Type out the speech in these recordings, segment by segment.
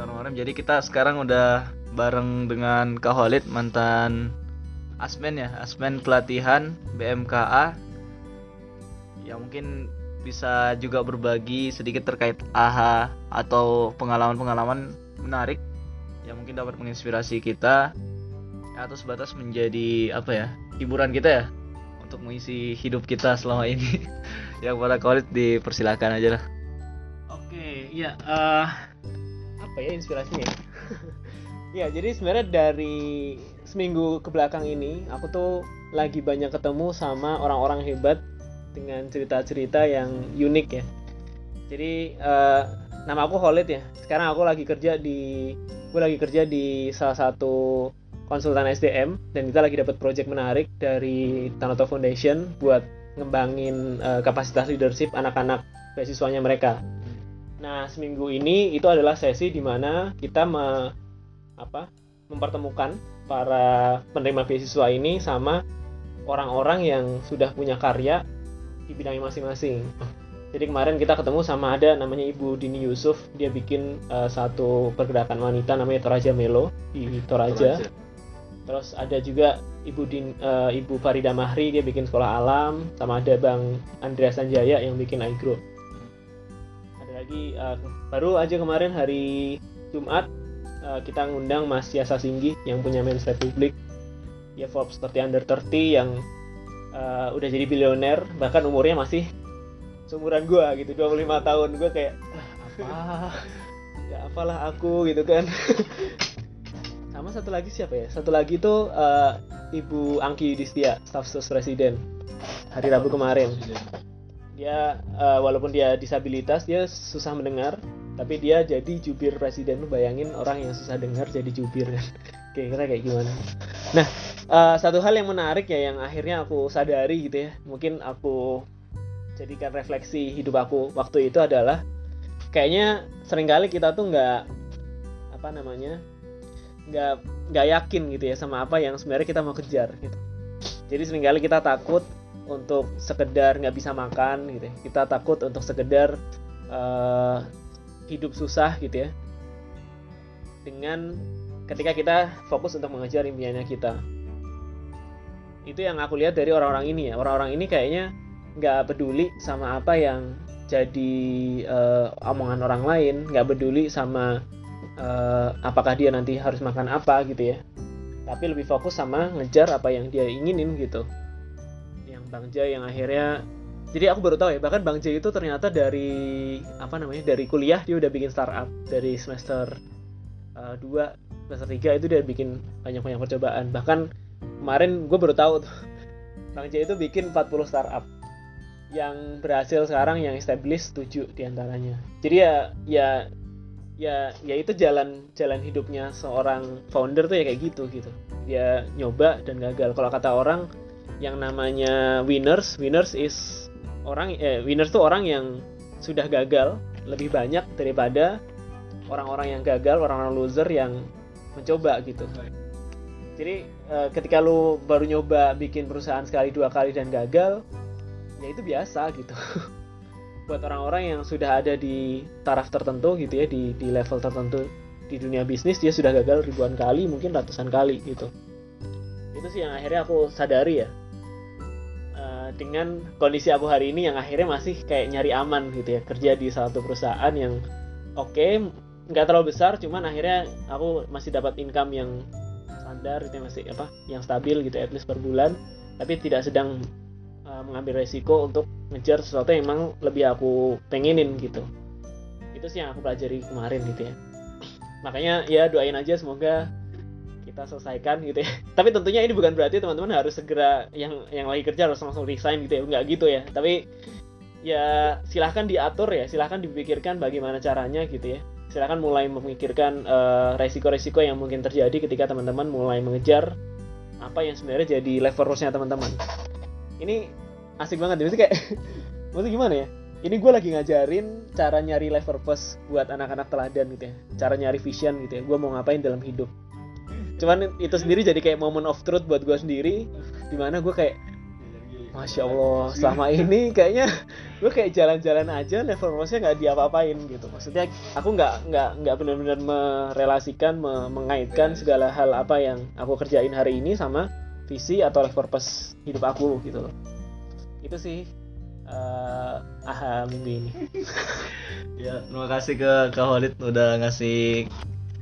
Bismillahirrahmanirrahim. Jadi kita sekarang udah bareng dengan Kak Holid mantan Asmen ya, Asmen pelatihan BMKA. Ya mungkin bisa juga berbagi sedikit terkait AHA atau pengalaman-pengalaman menarik yang mungkin dapat menginspirasi kita atau sebatas menjadi apa ya hiburan kita ya untuk mengisi hidup kita selama ini. yang pada Khalid dipersilakan aja lah. Oke, iya. eh, apa ya inspirasinya? ya? ya, jadi sebenarnya dari seminggu ke belakang ini, aku tuh lagi banyak ketemu sama orang-orang hebat dengan cerita-cerita yang unik ya. Jadi eh, nama aku Khalid ya. Sekarang aku lagi kerja di, gue lagi kerja di salah satu konsultan SDM dan kita lagi dapat project menarik dari Tanoto Foundation buat ngembangin eh, kapasitas leadership anak-anak beasiswanya mereka. Nah, seminggu ini itu adalah sesi di mana kita me- apa, mempertemukan para penerima beasiswa ini sama orang-orang yang sudah punya karya di bidangnya masing-masing. Jadi kemarin kita ketemu sama ada namanya Ibu Dini Yusuf, dia bikin eh, satu pergerakan wanita namanya Toraja Melo di Toraja. Terus ada juga Ibu Din, eh, Ibu Farida Mahri dia bikin sekolah alam, sama ada Bang Andreas Sanjaya yang bikin iGrow. Lagi eh, baru aja kemarin hari Jumat eh, kita ngundang Mas Yasa Singgi yang punya Men's Republic. Dia Forbes 30 under 30 yang eh, udah jadi bilioner, bahkan umurnya masih seumuran gua gitu, 25 tahun. Gua kayak "Ah, apa? Ya apalah aku gitu kan. sama satu lagi siapa ya satu lagi tuh eh, ibu Angki Yudhistia staf sus presiden hari Rabu kemarin dia eh, walaupun dia disabilitas dia susah mendengar. Tapi dia jadi jubir presiden. Bayangin orang yang susah dengar jadi jubir kan? Kira-kira kayak gimana? Nah eh, satu hal yang menarik ya yang akhirnya aku sadari gitu ya. Mungkin aku jadikan refleksi hidup aku waktu itu adalah kayaknya sering kali kita tuh nggak apa namanya nggak nggak yakin gitu ya sama apa yang sebenarnya kita mau kejar gitu. Jadi sering kali kita takut untuk sekedar nggak bisa makan gitu ya. Kita takut untuk sekedar eh, hidup susah gitu ya. Dengan ketika kita fokus untuk mengejar impiannya kita. Itu yang aku lihat dari orang-orang ini ya. Orang-orang ini kayaknya nggak peduli sama apa yang jadi eh, omongan orang lain. Nggak peduli sama eh, apakah dia nanti harus makan apa gitu ya. Tapi lebih fokus sama ngejar apa yang dia inginin gitu Bang Jai yang akhirnya jadi aku baru tahu ya bahkan Bang Jai itu ternyata dari apa namanya dari kuliah dia udah bikin startup dari semester 2 semester 3 itu dia bikin banyak-banyak percobaan. Bahkan kemarin gue baru tahu tuh Bang Jai itu bikin 40 startup yang berhasil sekarang yang established 7 di antaranya. Jadi ya ya ya ya itu jalan jalan hidupnya seorang founder tuh ya kayak gitu gitu. Dia nyoba dan gagal. Kalau kata orang yang namanya winners. Winners is orang eh winners tuh orang yang sudah gagal lebih banyak daripada orang-orang yang gagal orang-orang loser yang mencoba gitu. Jadi eh, ketika lu baru nyoba bikin perusahaan sekali dua kali dan gagal ya itu biasa gitu. Buat orang-orang yang sudah ada di taraf tertentu gitu ya di di level tertentu di dunia bisnis dia sudah gagal ribuan kali mungkin ratusan kali gitu. Itu sih yang akhirnya aku sadari ya Dengan kondisi aku hari ini yang akhirnya masih kayak nyari aman gitu ya. Kerja di salah satu perusahaan yang oke nggak terlalu besar cuman akhirnya aku masih dapat income yang standar gitu ya, masih apa yang stabil gitu at least per bulan. Tapi tidak sedang uh, mengambil resiko untuk ngejar sesuatu yang emang lebih aku pengenin gitu. Itu sih yang aku pelajari kemarin gitu ya. Makanya ya doain aja semoga kita selesaikan gitu ya. Tapi tentunya ini bukan berarti teman-teman harus segera yang yang lagi kerja harus langsung resign gitu ya. Nggak gitu ya. Tapi ya silahkan diatur ya. Silahkan dipikirkan bagaimana caranya gitu ya. Silahkan mulai memikirkan eh, resiko-resiko yang mungkin terjadi ketika teman-teman mulai mengejar apa yang sebenarnya jadi level rules-nya teman-teman. Ini asik banget ya. Maksudnya kayak maksudnya gimana ya? Ini gue lagi ngajarin cara nyari life purpose buat anak-anak teladan gitu ya. Cara nyari vision gitu ya. Gue mau ngapain dalam hidup cuman itu sendiri jadi kayak moment of truth buat gue sendiri di mana gue kayak Masya Allah, selama ini kayaknya gue kayak jalan-jalan aja level rose nggak diapa-apain gitu. Maksudnya aku nggak nggak nggak benar-benar merelasikan, me mengaitkan segala hal apa yang aku kerjain hari ini sama visi atau life purpose hidup aku gitu loh. Itu sih uh, aha minggu ini. ya, terima kasih ke Kak udah ngasih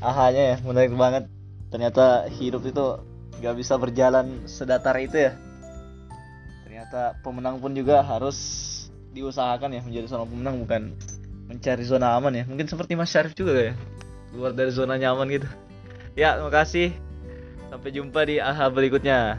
ahanya ya, menarik banget. Ternyata hidup itu nggak bisa berjalan sedatar itu ya. Ternyata pemenang pun juga harus diusahakan ya menjadi seorang pemenang bukan mencari zona aman ya. Mungkin seperti Mas Syarif juga ya keluar dari zona nyaman gitu. Ya terima kasih sampai jumpa di AHA berikutnya